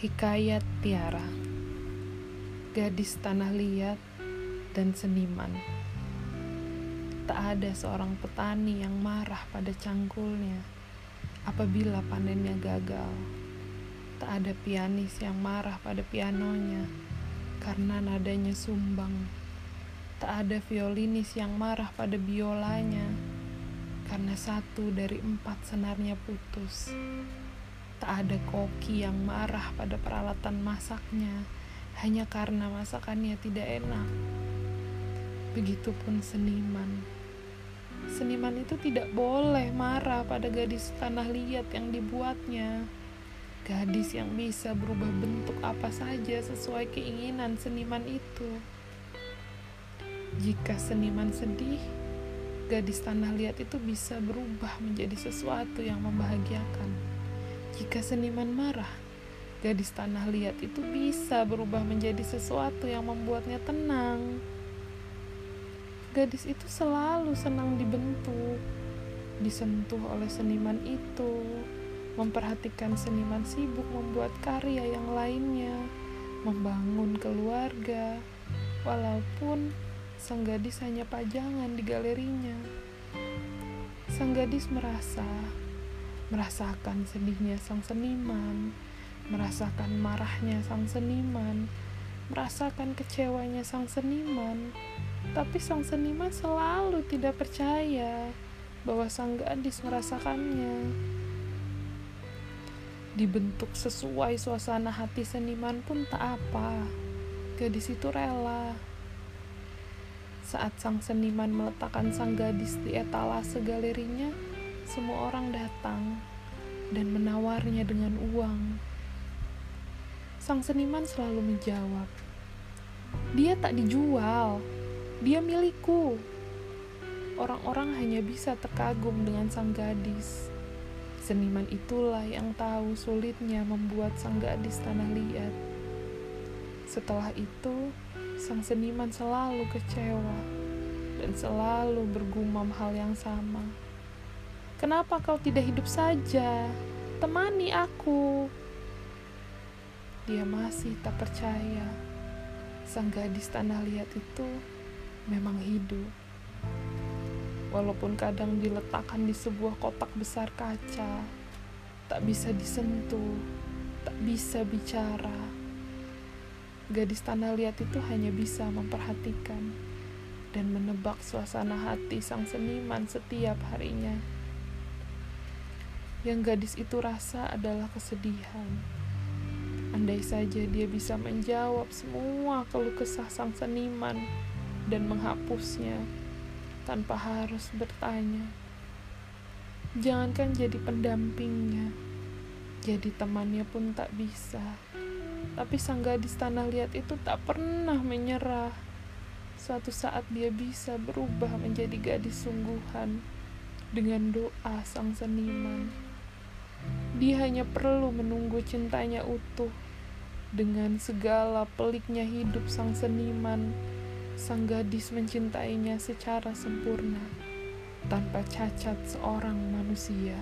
Hikayat Tiara Gadis tanah liat dan seniman. Tak ada seorang petani yang marah pada cangkulnya apabila panennya gagal. Tak ada pianis yang marah pada pianonya karena nadanya sumbang. Tak ada violinis yang marah pada biolanya karena satu dari empat senarnya putus Tak ada koki yang marah pada peralatan masaknya hanya karena masakannya tidak enak. Begitupun seniman. Seniman itu tidak boleh marah pada gadis tanah liat yang dibuatnya. Gadis yang bisa berubah bentuk apa saja sesuai keinginan seniman itu. Jika seniman sedih, gadis tanah liat itu bisa berubah menjadi sesuatu yang membahagiakan. Jika seniman marah, gadis tanah liat itu bisa berubah menjadi sesuatu yang membuatnya tenang. Gadis itu selalu senang dibentuk, disentuh oleh seniman itu, memperhatikan seniman sibuk membuat karya yang lainnya, membangun keluarga, walaupun sang gadis hanya pajangan di galerinya. Sang gadis merasa merasakan sedihnya sang seniman, merasakan marahnya sang seniman, merasakan kecewanya sang seniman. Tapi sang seniman selalu tidak percaya bahwa sang gadis merasakannya. Dibentuk sesuai suasana hati seniman pun tak apa. Gadis itu rela. Saat sang seniman meletakkan sang gadis di etalase galerinya, semua orang datang dan menawarnya dengan uang. Sang seniman selalu menjawab, "Dia tak dijual, dia milikku." Orang-orang hanya bisa terkagum dengan sang gadis. Seniman itulah yang tahu sulitnya membuat sang gadis tanah liat. Setelah itu, sang seniman selalu kecewa dan selalu bergumam hal yang sama. Kenapa kau tidak hidup saja? Temani aku. Dia masih tak percaya. Sang gadis tanah liat itu memang hidup. Walaupun kadang diletakkan di sebuah kotak besar kaca, tak bisa disentuh, tak bisa bicara. Gadis tanah liat itu hanya bisa memperhatikan dan menebak suasana hati sang seniman setiap harinya. Yang gadis itu rasa adalah kesedihan. Andai saja dia bisa menjawab semua keluh kesah sang seniman dan menghapusnya tanpa harus bertanya. Jangankan jadi pendampingnya, jadi temannya pun tak bisa. Tapi sang gadis tanah liat itu tak pernah menyerah. Suatu saat dia bisa berubah menjadi gadis sungguhan dengan doa sang seniman. Dia hanya perlu menunggu cintanya utuh dengan segala peliknya hidup sang seniman. Sang gadis mencintainya secara sempurna tanpa cacat seorang manusia.